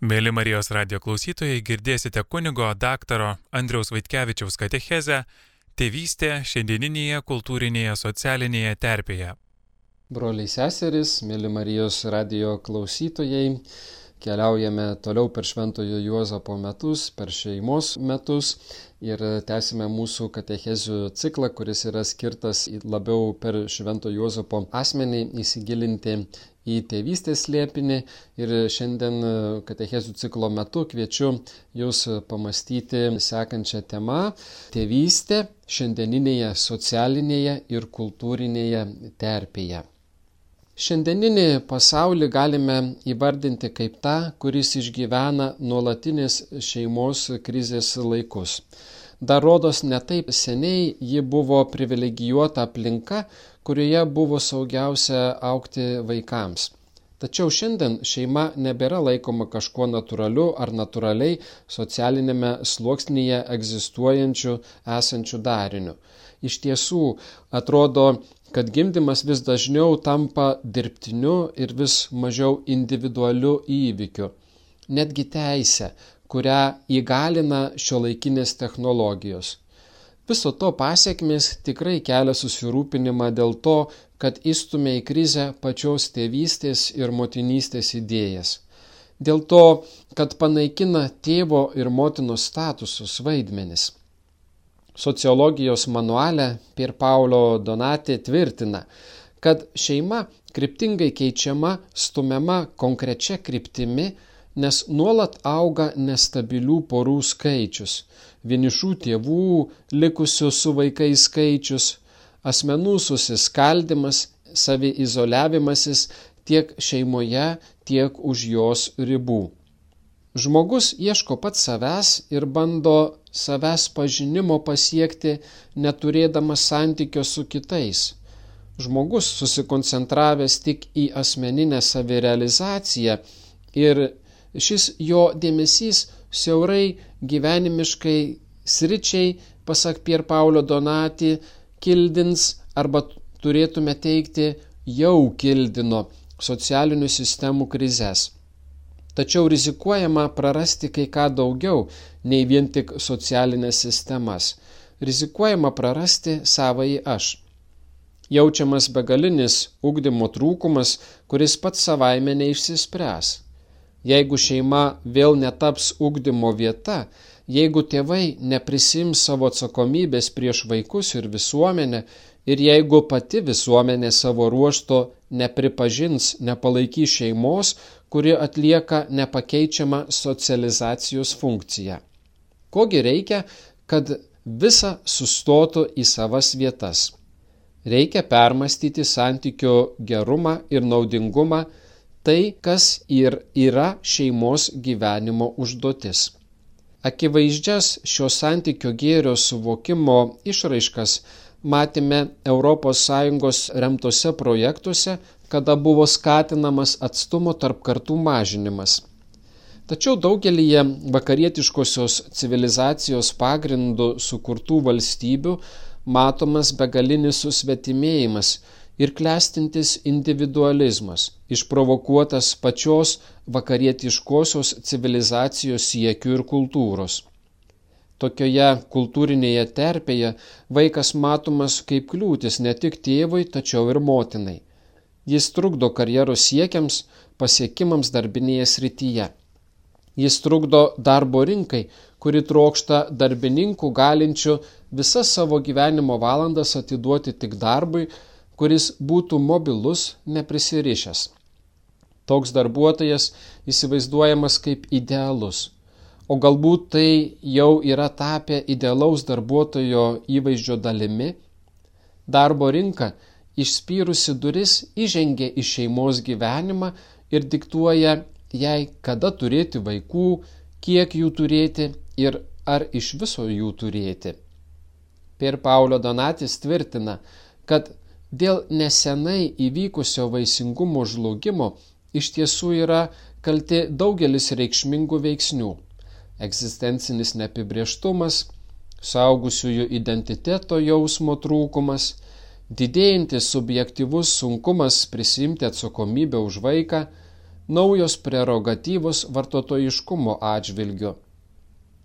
Mėly Marijos radio klausytojai, girdėsite kunigo daktaro Andriaus Vaitkevičiaus katechezę Tėvystė šiandieninėje kultūrinėje socialinėje terpėje. Broliai seseris, mėly Marijos radio klausytojai, keliaujame toliau per Šventojo Juozapo metus, per šeimos metus ir tęsime mūsų katechezių ciklą, kuris yra skirtas labiau per Švento Juozapo asmenį įsigilinti į tėvystės slėpinį ir šiandien e, katechezių ciklo metu kviečiu jūs pamastyti sekančią temą - tėvystė šiandieninėje socialinėje ir kultūrinėje terpėje. Šiandieninį pasaulį galime įvardinti kaip tą, kuris išgyvena nuolatinės šeimos krizės laikus. Dar rodos netaip seniai ji buvo privilegijuota aplinka, kurioje buvo saugiausia aukti vaikams. Tačiau šiandien šeima nebėra laikoma kažkuo natūraliu ar natūraliai socialinėme sluoksnyje egzistuojančiu esančiu dariniu. Iš tiesų, atrodo, kad gimdymas vis dažniau tampa dirbtiniu ir vis mažiau individualiu įvykiu. Netgi teisė, kurią įgalina šio laikinės technologijos. Viso to pasiekmes tikrai kelia susirūpinimą dėl to, kad įstumia į krizę pačios tėvystės ir motinystės idėjas. Dėl to, kad panaikina tėvo ir motinos statusus vaidmenis. Sociologijos manuale Pier Paulo Donatė tvirtina, kad šeima kryptingai keičiama, stumiama konkrečia kryptimi, nes nuolat auga nestabilių porų skaičius vienišų tėvų likusių su vaikais skaičius, asmenų susiskaldimas, saviizoliavimasis tiek šeimoje, tiek už jos ribų. Žmogus ieško pats savęs ir bando savęs pažinimo pasiekti, neturėdamas santykio su kitais. Žmogus susikoncentravęs tik į asmeninę savirealizaciją ir šis jo dėmesys siaurai gyvenimiškai sričiai, pasak Pier Paulio Donati, kildins arba turėtume teikti jau kildino socialinių sistemų krizės. Tačiau rizikuojama prarasti kai ką daugiau nei vien tik socialinės sistemas. Rizikuojama prarasti savąjį aš. Jaučiamas begalinis ugdymo trūkumas, kuris pats savaime neišsispręs. Jeigu šeima vėl netaps ugdymo vieta, jeigu tėvai neprisims savo atsakomybės prieš vaikus ir visuomenę, ir jeigu pati visuomenė savo ruošto nepripažins, nepalaikys šeimos, kuri atlieka nepakeičiamą socializacijos funkciją. Kogi reikia, kad visa sustotų į savas vietas? Reikia permastyti santykio gerumą ir naudingumą tai, kas ir yra šeimos gyvenimo užduotis. Akivaizdžias šio santykio gėrio suvokimo išraiškas matėme ES remtose projektuose, kada buvo skatinamas atstumo tarp kartų mažinimas. Tačiau daugelį vakarietiškosios civilizacijos pagrindų sukurtų valstybių matomas begalinis susvetimėjimas ir klestintis individualizmas, išprovokuotas pačios vakarietiškosios civilizacijos siekių ir kultūros. Tokioje kultūrinėje terpėje vaikas matomas kaip kliūtis ne tik tėvui, tačiau ir motinai. Jis trukdo karjeros siekiams, pasiekimams darbinėje srityje. Jis trukdo darbo rinkai, kuri trokšta darbininkų galinčių visas savo gyvenimo valandas atiduoti tik darbui, kuris būtų mobilus, neprisirišęs. Toks darbuotojas įsivaizduojamas kaip idealus, o galbūt tai jau yra tapę idealaus darbuotojo įvaizdžio dalimi. Darbo rinka išspyrusi duris įžengia į šeimos gyvenimą ir diktuoja jai, kada turėti vaikų, kiek jų turėti ir ar iš viso jų turėti. Per Paulio Donatis tvirtina, kad dėl nesenai įvykusio vaisingumo žlugimo iš tiesų yra kalti daugelis reikšmingų veiksnių - egzistencinis neapibrieštumas, saugusiųjų identiteto jausmo trūkumas, didėjantis subjektivus sunkumas prisimti atsakomybę už vaiką, naujos prerogatyvos vartotojiškumo atžvilgiu.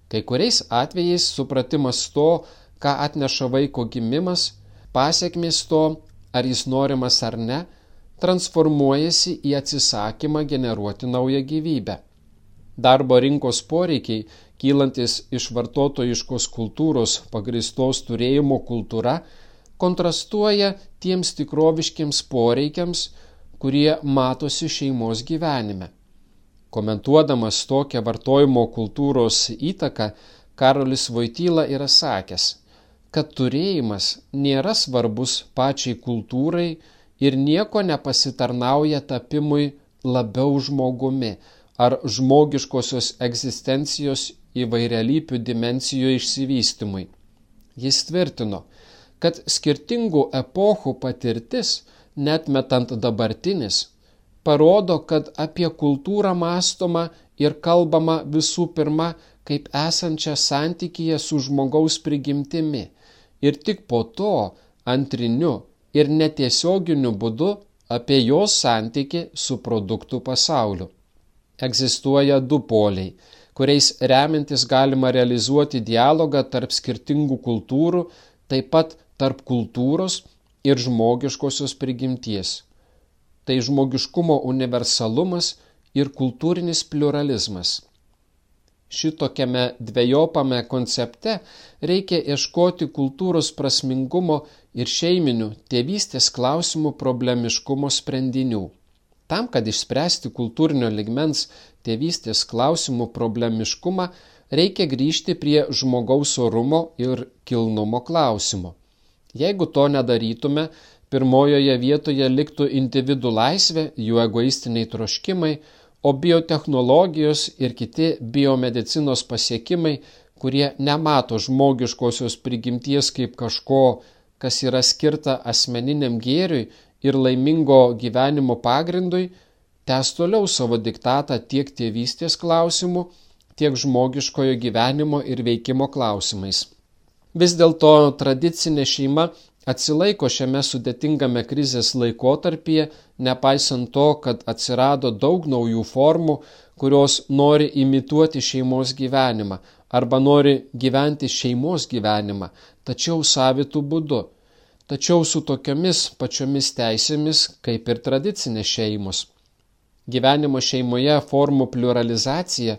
Kai kuriais atvejais supratimas to, ką atneša vaiko gimimas, pasiekmės to, ar jis norimas ar ne, transformuojasi į atsisakymą generuoti naują gyvybę. Darbo rinkos poreikiai, kylantis iš vartotojiškos kultūros pagristos turėjimo kultūra, kontrastuoja tiems tikroviškiams poreikiams, kurie matosi šeimos gyvenime. Komentuodamas tokią vartojimo kultūros įtaką, Karolis Vojtyla yra sakęs, kad turėjimas nėra svarbus pačiai kultūrai ir nieko nepasitarnauja tapimui labiau žmogumi ar žmogiškosios egzistencijos įvairialypių dimensijų išsivystimui. Jis tvirtino, kad skirtingų epochų patirtis, net metant dabartinis, parodo, kad apie kultūrą mąstoma ir kalbama visų pirma kaip esančią santykyje su žmogaus prigimtimi ir tik po to antriniu ir netiesioginiu būdu apie jos santyki su produktų pasauliu. Egzistuoja du poliai, kuriais remintis galima realizuoti dialogą tarp skirtingų kultūrų, taip pat tarp kultūros ir žmogiškosios prigimties. Tai žmogiškumo universalumas ir kultūrinis pluralizmas. Šitokiame dviejopame koncepte reikia ieškoti kultūros prasmingumo ir šeiminių tėvystės klausimų problemiškumo sprendinių. Tam, kad išspręsti kultūrinio ligmens tėvystės klausimų problemiškumą, reikia grįžti prie žmogaus orumo ir kilnumo klausimo. Jeigu to nedarytume, pirmojoje vietoje liktų individų laisvė, jų egoistiniai troškimai, o biotehnologijos ir kiti biomedicinos pasiekimai, kurie nemato žmogiškosios prigimties kaip kažko, kas yra skirta asmeniniam gėriui ir laimingo gyvenimo pagrindui, tęs toliau savo diktatą tiek tėvystės klausimų, tiek žmogiškojo gyvenimo ir veikimo klausimais. Vis dėlto tradicinė šeima atsilaiko šiame sudėtingame krizės laikotarpyje, nepaisant to, kad atsirado daug naujų formų, kurios nori imituoti šeimos gyvenimą arba nori gyventi šeimos gyvenimą, tačiau savitų būdu. Tačiau su tokiamis pačiomis teisėmis kaip ir tradicinės šeimos. Gyvenimo šeimoje formų pluralizacija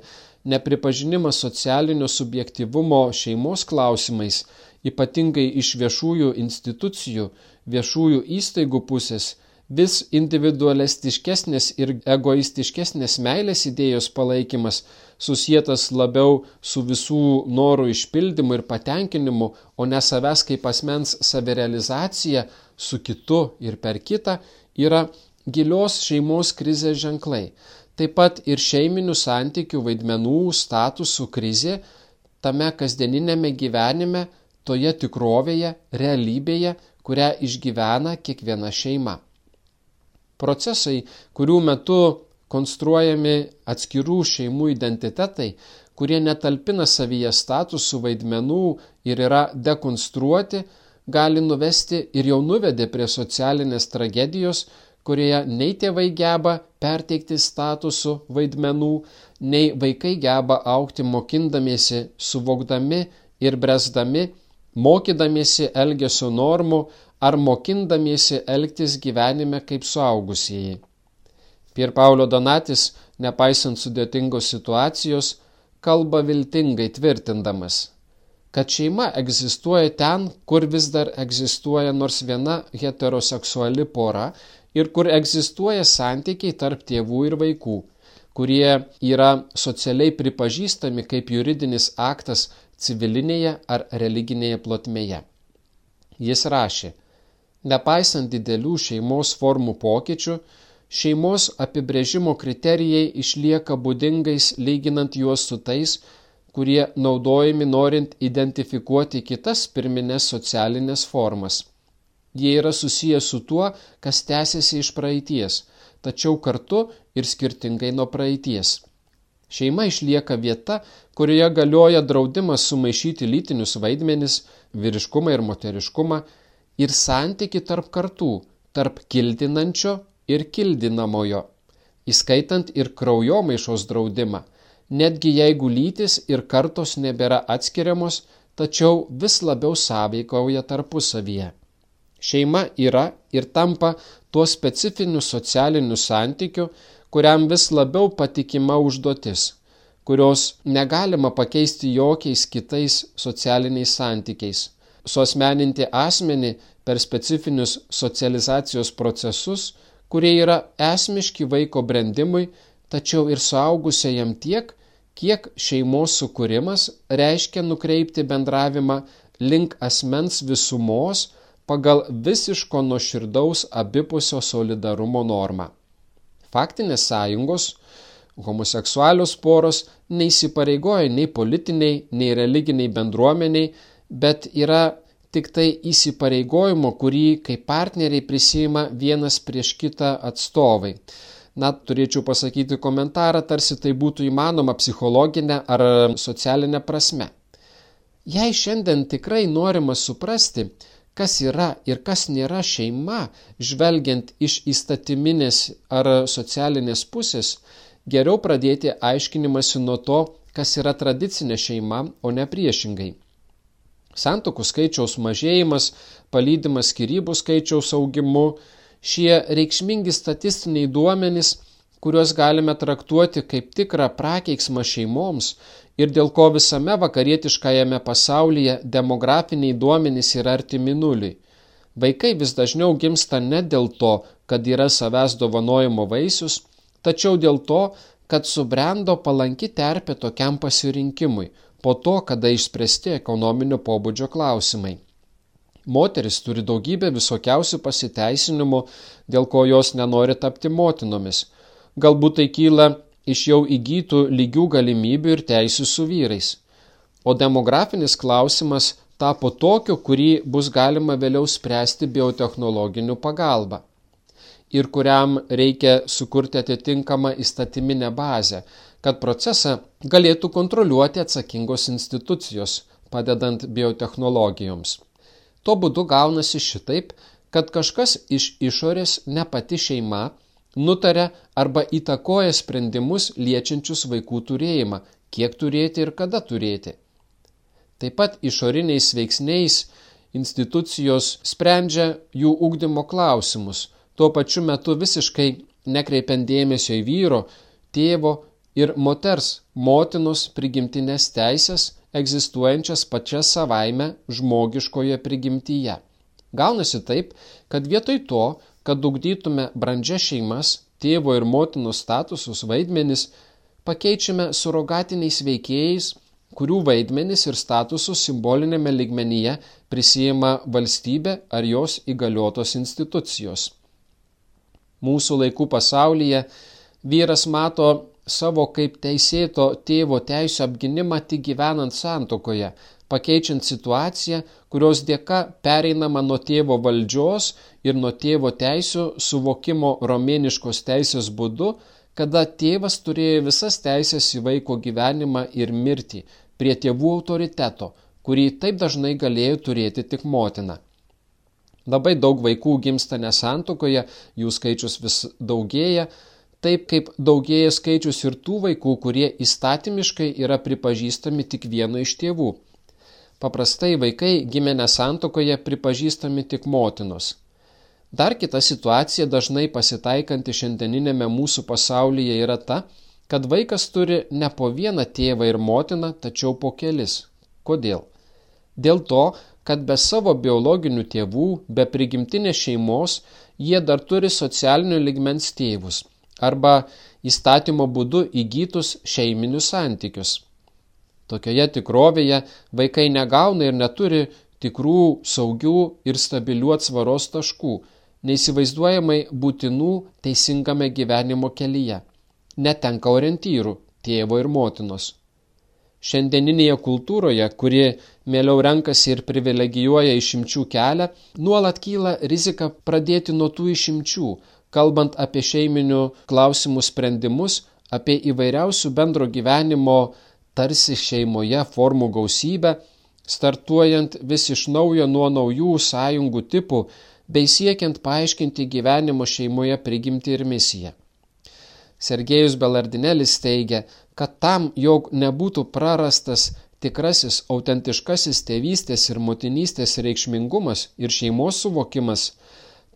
nepripažinimas socialinio subjektivumo šeimos klausimais, ypatingai iš viešųjų institucijų, viešųjų įstaigų pusės, vis individualistiškesnės ir egoistiškesnės meilės idėjos palaikymas susijęs labiau su visų norų išpildymu ir patenkinimu, o ne savęs kaip asmens savirealizacija su kitu ir per kitą, yra gilios šeimos krizės ženklai. Taip pat ir šeiminių santykių vaidmenų statusų krizė tame kasdieninėme gyvenime, toje tikrovėje, realybėje, kurią išgyvena kiekviena šeima. Procesai, kurių metu konstruojami atskirų šeimų identitetai, kurie netalpina savyje statusų vaidmenų ir yra dekonstruoti, gali nuvesti ir jau nuvedė prie socialinės tragedijos, kurioje nei tėvai geba perteikti statusų vaidmenų, nei vaikai geba aukti mokindamiesi, suvokdami ir bresdami, mokydamiesi elgesio normų ar mokindamiesi elgtis gyvenime kaip suaugusieji. Pier Paulio Donatis, nepaisant sudėtingos situacijos, kalba viltingai tvirtindamas, kad šeima egzistuoja ten, kur vis dar egzistuoja nors viena heteroseksuali pora ir kur egzistuoja santykiai tarp tėvų ir vaikų, kurie yra socialiai pripažįstami kaip juridinis aktas civilinėje ar religinėje plotmėje. Jis rašė, nepaisant didelių šeimos formų pokyčių, šeimos apibrėžimo kriterijai išlieka būdingais lyginant juos su tais, kurie naudojami norint identifikuoti kitas pirminės socialinės formas – Jie yra susiję su tuo, kas tęsiasi iš praeities, tačiau kartu ir skirtingai nuo praeities. Šeima išlieka vieta, kurioje galioja draudimas sumaišyti lytinius vaidmenis, vyriškumą ir moteriškumą ir santyki tarp kartų, tarp kildinančio ir kildinamojo. įskaitant ir kraujomaišos draudimą, netgi jeigu lytis ir kartos nebėra atskiriamos, tačiau vis labiau sąveikauja tarpusavyje. Šeima yra ir tampa tuo specifiniu socialiniu santykiu, kuriam vis labiau patikima užduotis, kurios negalima pakeisti jokiais kitais socialiniais santykiais. Suosmeninti asmenį per specifinius socializacijos procesus, kurie yra esmiški vaiko brandimui, tačiau ir suaugusiajam tiek, kiek šeimos sukūrimas reiškia nukreipti bendravimą link asmens visumos pagal visiško nuoširdaus abipusio solidarumo normą. Faktinės sąjungos, homoseksualios poros neįsipareigoja nei politiniai, nei religiniai bendruomeniai, bet yra tik tai įsipareigojimo, kurį kaip partneriai prisima vienas prieš kitą atstovai. Na, turėčiau pasakyti komentarą, tarsi tai būtų įmanoma psichologinė ar socialinė prasme. Jei šiandien tikrai norima suprasti, kas yra ir kas nėra šeima, žvelgiant iš įstatyminės ar socialinės pusės, geriau pradėti aiškinimąsi nuo to, kas yra tradicinė šeima, o ne priešingai. Santokų skaičiaus mažėjimas, palydimas skirybų skaičiaus augimu, šie reikšmingi statistiniai duomenys, kuriuos galime traktuoti kaip tikrą prakeiksmą šeimoms ir dėl ko visame vakarietiškajame pasaulyje demografiniai duomenys yra artimi nuliui. Vaikai vis dažniau gimsta ne dėl to, kad yra savęs dovanojimo vaisius, tačiau dėl to, kad subrendo palanki terpė tokiam pasirinkimui, po to, kada išspręsti ekonominio pobūdžio klausimai. Moteris turi daugybę visokiausių pasiteisinimų, dėl ko jos nenori tapti motinomis. Galbūt tai kyla iš jau įgytų lygių galimybių ir teisų su vyrais. O demografinis klausimas tapo tokiu, kurį bus galima vėliau spręsti biotehnologinių pagalba ir kuriam reikia sukurti atitinkamą įstatyminę bazę, kad procesą galėtų kontroliuoti atsakingos institucijos, padedant biotehnologijoms. Tuo būdu gaunasi šitaip, kad kažkas iš išorės, ne pati šeima, nutarė arba įtakoja sprendimus liečiančius vaikų turėjimą, kiek turėti ir kada turėti. Taip pat išoriniais veiksniais institucijos sprendžia jų ugdymo klausimus, tuo pačiu metu visiškai nekreipiant dėmesio į vyro, tėvo ir moters, motinos prigimtinės teisės egzistuojančias pačias savaime žmogiškoje prigimtyje. Gaunasi taip, kad vietoj to, kad ugdytume brandžias šeimas, tėvo ir motinos statusus vaidmenis, pakeičiame surogatiniais veikėjais, kurių vaidmenis ir statusus simbolinėme ligmenyje prisijima valstybė ar jos įgaliotos institucijos. Mūsų laikų pasaulyje vyras mato savo kaip teisėto tėvo teisų apginimą tik gyvenant santokoje, pakeičiant situaciją, kurios dėka pereinama nuo tėvo valdžios ir nuo tėvo teisų suvokimo romėniškos teisės būdu, kada tėvas turėjo visas teisės į vaiko gyvenimą ir mirtį prie tėvų autoriteto, kurį taip dažnai galėjo turėti tik motina. Labai daug vaikų gimsta nesantokoje, jų skaičius vis daugėja, taip kaip daugėja skaičius ir tų vaikų, kurie įstatymiškai yra pripažįstami tik vieno iš tėvų. Paprastai vaikai gimę nesantokoje pripažįstami tik motinos. Dar kita situacija dažnai pasitaikanti šiandieninėme mūsų pasaulyje yra ta, kad vaikas turi ne po vieną tėvą ir motiną, tačiau po kelis. Kodėl? Dėl to, kad be savo biologinių tėvų, be prigimtinės šeimos, jie dar turi socialinio ligmens tėvus arba įstatymo būdu įgytus šeiminius santykius. Tokioje tikrovėje vaikai negauna ir neturi tikrų, saugių ir stabilių atsvaros taškų, neįsivaizduojamai būtinų teisingame gyvenimo kelyje. Netenka orientyrų tėvo ir motinos. Šiandieninėje kultūroje, kuri mieliau renkasi ir privilegijuoja išimčių kelią, nuolat kyla rizika pradėti nuo tų išimčių, kalbant apie šeiminių klausimų sprendimus, apie įvairiausių bendro gyvenimo tarsi šeimoje formų gausybę, startuojant vis iš naujo nuo naujų sąjungų tipų bei siekiant paaiškinti gyvenimo šeimoje prigimti ir misiją. Sergejus Belardinelis teigia, kad tam, jog nebūtų prarastas tikrasis autentiškasis tėvystės ir motinystės reikšmingumas ir šeimos suvokimas,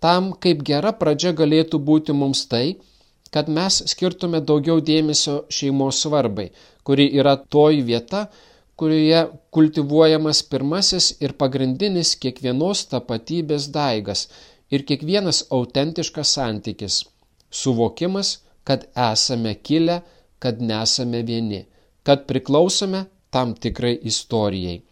tam kaip gera pradžia galėtų būti mums tai, kad mes skirtume daugiau dėmesio šeimos svarbai, kuri yra toji vieta, kurioje kultivuojamas pirmasis ir pagrindinis kiekvienos tapatybės daigas ir kiekvienas autentiškas santykis - suvokimas, kad esame kilę, kad nesame vieni, kad priklausome tam tikrai istorijai.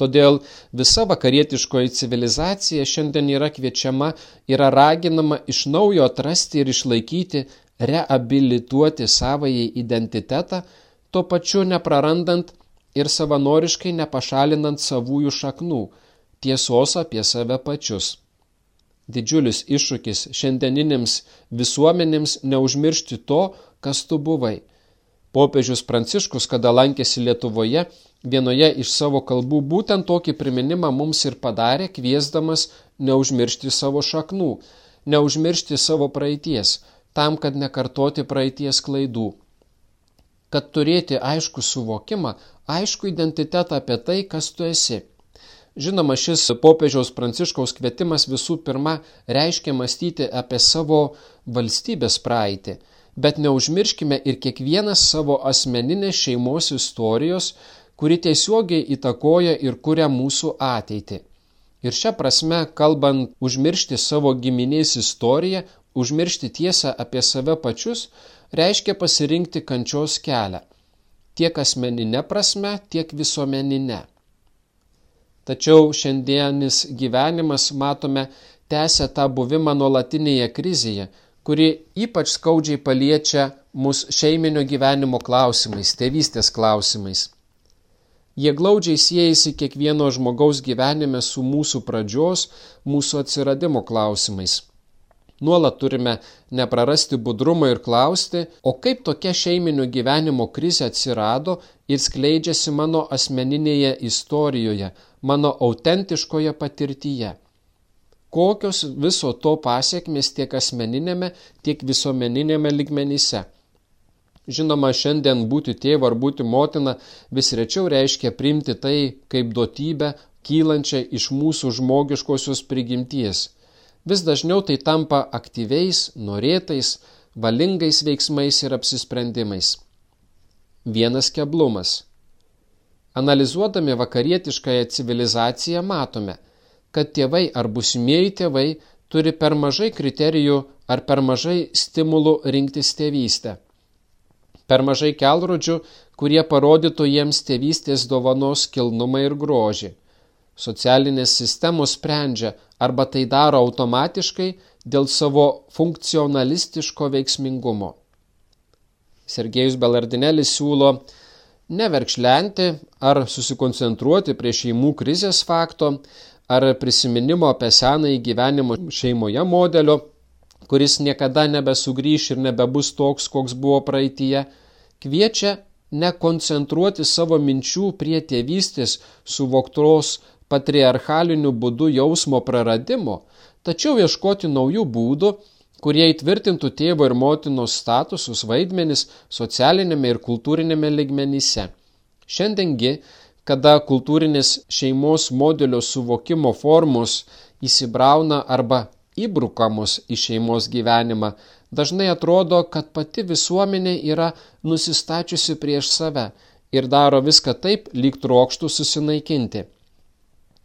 Todėl visa vakarietiškoji civilizacija šiandien yra kviečiama, yra raginama iš naujo atrasti ir išlaikyti, reabilituoti savąjį identitetą, tuo pačiu neprarandant ir savanoriškai nepašalinant savųjų šaknų, tiesos apie save pačius. Didžiulis iššūkis šiandieninėms visuomenėms neužmiršti to, kas tu buvai. Popiežius Pranciškus, kada lankėsi Lietuvoje, vienoje iš savo kalbų būtent tokį priminimą mums ir padarė, kviesdamas neužmiršti savo šaknų, neužmiršti savo praeities, tam, kad nekartoti praeities klaidų. Kad turėti aišku suvokimą, aišku identitetą apie tai, kas tu esi. Žinoma, šis popiežiaus pranciškaus kvietimas visų pirma reiškia mąstyti apie savo valstybės praeitį, bet neužmirškime ir kiekvienas savo asmeninės šeimos istorijos, kuri tiesiogiai įtakoja ir kuria mūsų ateitį. Ir šią prasme, kalbant užmiršti savo giminės istoriją, užmiršti tiesą apie save pačius, reiškia pasirinkti kančios kelią tiek asmeninė prasme, tiek visuomeninė. Tačiau šiandienis gyvenimas, matome, tęsia tą buvimą nuolatinėje krizėje, kuri ypač skaudžiai paliečia mus šeiminio gyvenimo klausimais, tėvystės klausimais. Jie glaudžiai siejasi kiekvieno žmogaus gyvenime su mūsų pradžios, mūsų atsiradimo klausimais. Nuolat turime neprarasti budrumo ir klausti, o kaip tokia šeiminio gyvenimo krizė atsirado ir skleidžiasi mano asmeninėje istorijoje, mano autentiškoje patirtyje. Kokios viso to pasiekmes tiek asmeninėme, tiek visuomeninėme ligmenyse. Žinoma, šiandien būti tėvu ar būti motina vis rečiau reiškia priimti tai kaip duotybę, kylančią iš mūsų žmogiškosios prigimties – Vis dažniau tai tampa aktyviais, norėtais, valingais veiksmais ir apsisprendimais. Vienas keblumas. Analizuodami vakarietiškąją civilizaciją matome, kad tėvai ar busimieji tėvai turi per mažai kriterijų ar per mažai stimulų rinktis tėvystę. Per mažai kelrodžių, kurie parodytų jiems tėvystės dovanos kilnumą ir grožį. Socialinės sistemos sprendžia, arba tai daro automatiškai dėl savo funkcionalistiško veiksmingumo. Sergejus Belardinelis siūlo neverkšlenti ar susikoncentruoti prie šeimų krizės fakto ar prisiminimo apie senąjį gyvenimo šeimoje modelio, kuris niekada nebesugrįš ir nebebus toks, koks buvo praeitie, kviečia nekoncentruoti savo minčių prie tėvystės suvoktos patriarchaliniu būdu jausmo praradimo, tačiau ieškoti naujų būdų, kurie įtvirtintų tėvo ir motinos statusus vaidmenis socialinėme ir kultūrinėme ligmenyse. Šiandiengi, kada kultūrinės šeimos modelio suvokimo formos įsibrauna arba įbrukamos į šeimos gyvenimą, dažnai atrodo, kad pati visuomenė yra nusistačiusi prieš save ir daro viską taip, lyg trokštų susinaikinti.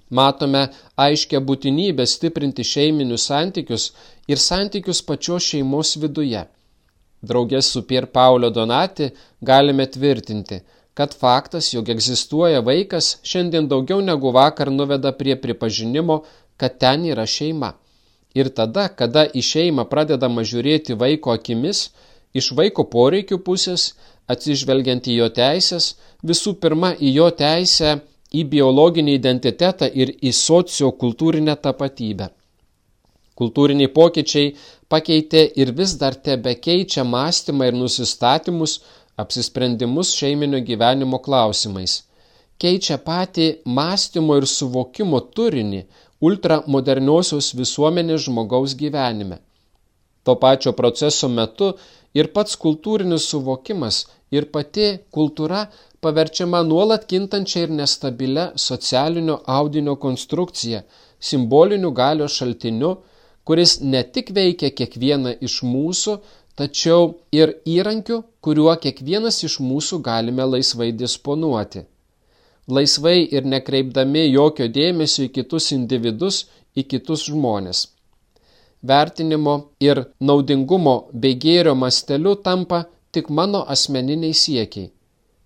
Matome aiškę būtinybę stiprinti šeiminius santykius ir santykius pačios šeimos viduje. Draugės su Pier Paulio Donati galime tvirtinti, kad faktas, jog egzistuoja vaikas, šiandien daugiau negu vakar nuveda prie pripažinimo, kad ten yra šeima. Ir tada, kada į šeimą pradedama žiūrėti vaiko akimis, iš vaiko poreikių pusės, atsižvelgiant į jo teisės, visų pirma į jo teisę į biologinį identitetą ir į sociokultūrinę tapatybę. Kultūriniai pokyčiai pakeitė ir vis dar tebe keičia mąstymą ir nusistatymus, apsisprendimus šeiminio gyvenimo klausimais. Keičia patį mąstymo ir suvokimo turinį ultramoderniosios visuomenės žmogaus gyvenime. To pačio proceso metu ir pats kultūrinis suvokimas ir pati kultūra paverčiama nuolat kintančia ir nestabilia socialinio audinio konstrukcija, simboliniu galios šaltiniu, kuris ne tik veikia kiekvieną iš mūsų, tačiau ir įrankiu, kuriuo kiekvienas iš mūsų galime laisvai disponuoti. Laisvai ir nekreipdami jokio dėmesio į kitus individus, į kitus žmonės. Vertinimo ir naudingumo bei gėrio masteliu tampa tik mano asmeniniai siekiai.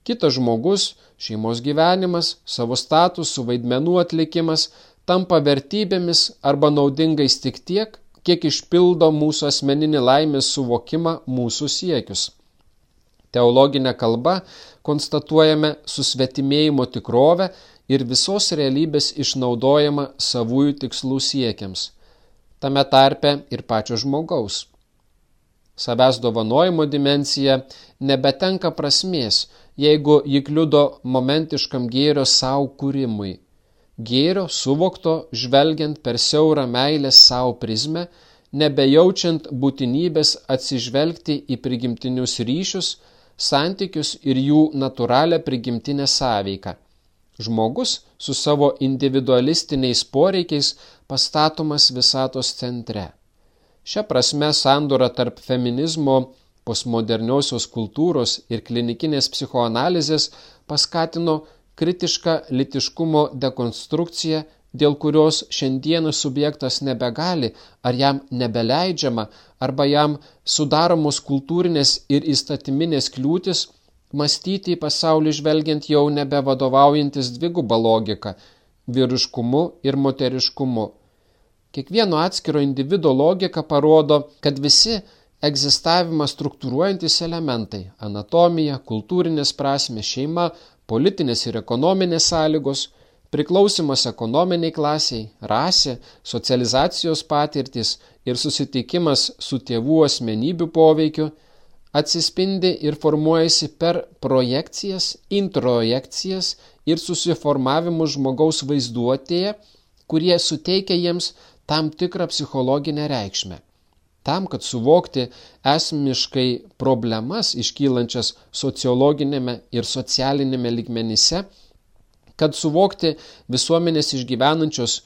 Kitas žmogus, šeimos gyvenimas, savo statusų vaidmenų atlikimas tampa vertybėmis arba naudingais tik tiek, kiek išpildo mūsų asmeninį laimės suvokimą, mūsų siekius. Teologinė kalba konstatuojame susvetimėjimo tikrovę ir visos realybės išnaudojama savųjų tikslų siekiams. Tame tarpe ir pačio žmogaus. Savęs dovanojimo dimencija nebetenka prasmės, jeigu jį kliudo momentiškam gėrio savo kūrimui gėrio suvokto žvelgiant per siaurą meilės savo prizmę, nebejaučiant būtinybės atsižvelgti į prigimtinius ryšius, santykius ir jų natūralią prigimtinę sąveiką. Žmogus su savo individualistiniais poreikiais pastatomas visatos centre. Šia prasme sandora tarp feminizmo, postmoderniosios kultūros ir klinikinės psichoanalizės paskatino kritišką litiškumo dekonstrukciją, dėl kurios šiandieną subjektas nebegali ar jam nebeleidžiama arba jam sudaromos kultūrinės ir įstatyminės kliūtis mąstyti į pasaulį žvelgiant jau nebevadovaujantis dvigubą logiką - vyriškumu ir moteriškumu. Kiekvieno atskiro individo logika parodo, kad visi egzistavimą struktūruojantis elementai - anatomija, kultūrinės prasme, šeima, politinės ir ekonominės sąlygos, priklausimas ekonominiai klasiai, rasė, socializacijos patirtis ir susitikimas su tėvų asmenybių poveikiu atsispindi ir formuojasi per projekcijas, introjekcijas ir susiformavimus žmogaus vaizduotėje, kurie suteikia jiems tam tikrą psichologinę reikšmę. Tam, kad suvokti esmiškai problemas iškylančias sociologinėme ir socialinėme ligmenyse, kad suvokti visuomenės išgyvenančios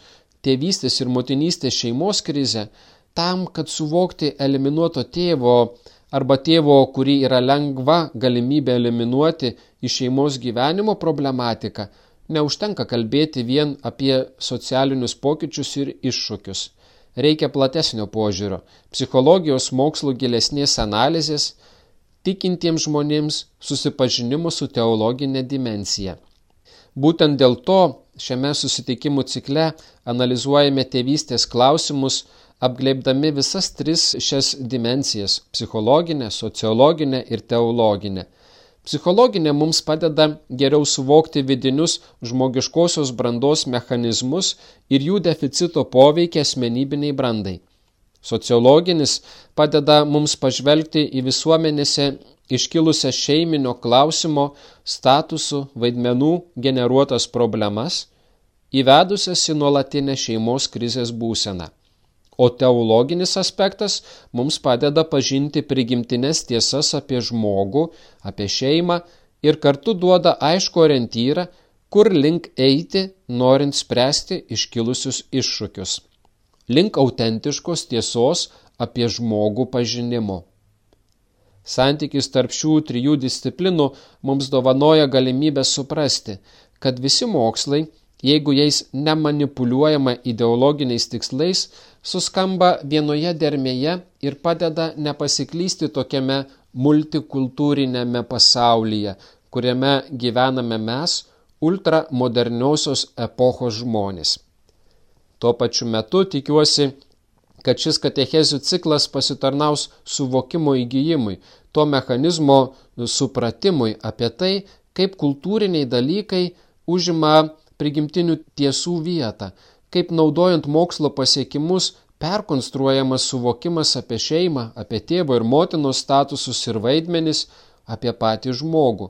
tėvystės ir motinystės šeimos krizę, tam, kad suvokti eliminuoto tėvo arba tėvo, kurį yra lengva galimybė eliminuoti iš šeimos gyvenimo problematiką, neužtenka kalbėti vien apie socialinius pokyčius ir iššūkius reikia platesnio požiūrio, psichologijos mokslų gilesnės analizės, tikintiems žmonėms susipažinimo su teologinė dimensija. Būtent dėl to šiame susitikimų cikle analizuojame tėvystės klausimus, apgleibdami visas tris šias dimensijas - psichologinę, sociologinę ir teologinę. Psichologinė mums padeda geriau suvokti vidinius žmogiškosios brandos mechanizmus ir jų deficito poveikį asmenybiniai brandai. Sociologinis padeda mums pažvelgti į visuomenėse iškilusią šeiminio klausimo, statusų, vaidmenų generuotas problemas, įvedusias į nuolatinę šeimos krizės būseną. O teologinis aspektas mums padeda pažinti prigimtinės tiesas apie žmogų, apie šeimą ir kartu duoda aišku orientyrą, kur link eiti, norint spręsti iškilusius iššūkius. Link autentiškos tiesos apie žmogų pažinimo. Santykis tarp šių trijų disciplinų mums dovanoja galimybę suprasti, kad visi mokslai, jeigu jais nemanipuliuojama ideologiniais tikslais, suskamba vienoje dermėje ir padeda nepasiklysti tokiame multikultūrinėme pasaulyje, kuriame gyvename mes, ultramoderniosios epochos žmonės. Tuo pačiu metu tikiuosi, kad šis katechezių ciklas pasitarnaus suvokimo įgyjimui, to mechanizmo supratimui apie tai, kaip kultūriniai dalykai užima prigimtinių tiesų vietą, kaip naudojant mokslo pasiekimus perkonstruojamas suvokimas apie šeimą, apie tėvo ir motinos statusus ir vaidmenis, apie patį žmogų.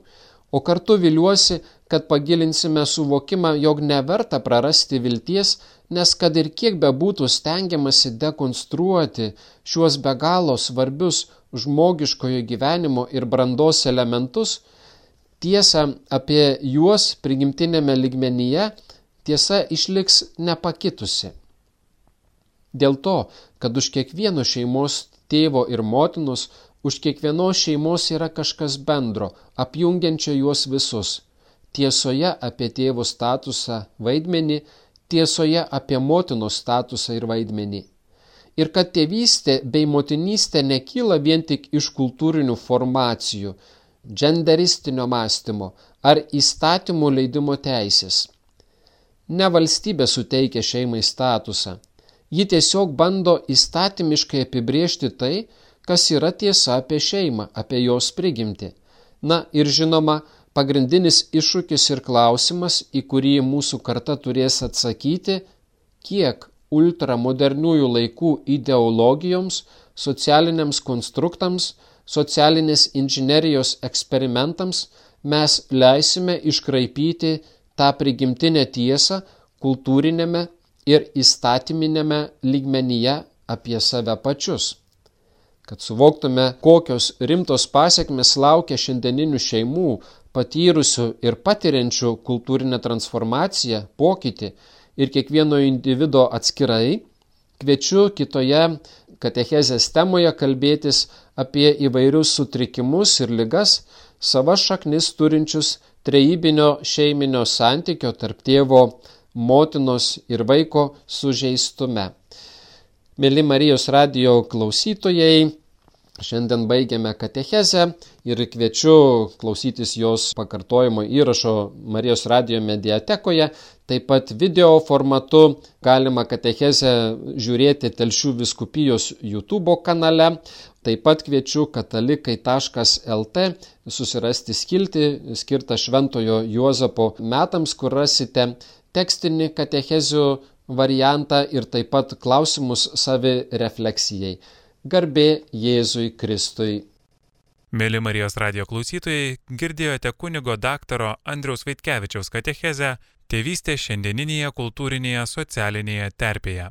O kartu viliuosi, kad pagilinsime suvokimą, jog neverta prarasti vilties, nes kad ir kiek bebūtų stengiamasi dekonstruoti šiuos be galo svarbius žmogiškojo gyvenimo ir brandos elementus, tiesa apie juos prigimtinėme ligmenyje tiesa išliks nepakitusi. Dėl to, kad už kiekvieno šeimos tėvo ir motinos, už kiekvienos šeimos yra kažkas bendro, apjungiančio juos visus. Tiesoje apie tėvo statusą vaidmenį, tiesoje apie motinos statusą ir vaidmenį. Ir kad tėvystė bei motinystė nekyla vien tik iš kultūrinių formacijų, genderistinio mąstymo ar įstatymų leidimo teisės. Ne valstybė suteikia šeimai statusą. Ji tiesiog bando įstatymiškai apibriežti tai, kas yra tiesa apie šeimą, apie jos prigimti. Na ir žinoma, pagrindinis iššūkis ir klausimas, į kurį mūsų karta turės atsakyti, kiek ultramoderniųjų laikų ideologijoms, socialiniams konstruktams, socialinės inžinerijos eksperimentams mes leisime iškraipyti tą prigimtinę tiesą kultūrinėme ir įstatyminėme lygmenyje apie save pačius. Kad suvoktume, kokios rimtos pasiekmes laukia šiandieninių šeimų, patyrusių ir patiriančių kultūrinę transformaciją, pokytį ir kiekvieno individo atskirai, kviečiu kitoje katechezės temoje kalbėtis apie įvairius sutrikimus ir ligas, savas šaknis turinčius trejybinio šeiminio santykio tarp tėvo, motinos ir vaiko sužeistume. Mėly Marijos radio klausytojai, šiandien baigiame katechezę ir kviečiu klausytis jos pakartojimo įrašo Marijos radio mediatekoje. Taip pat video formatu galima katechezę žiūrėti Telšių viskupijos YouTube kanale. Taip pat kviečiu katalikai.lt susirasti skilti skirtą Šventojo Juozapo metams, kur rasite tekstinį katechezių variantą ir taip pat klausimus savirefleksijai. Garbė Jėzui Kristui. Mėly Marijos radio klausytojai, girdėjote kunigo daktaro Andriaus Vaitkevičiaus katechezę Tėvystė šiandieninėje kultūrinėje socialinėje terpėje.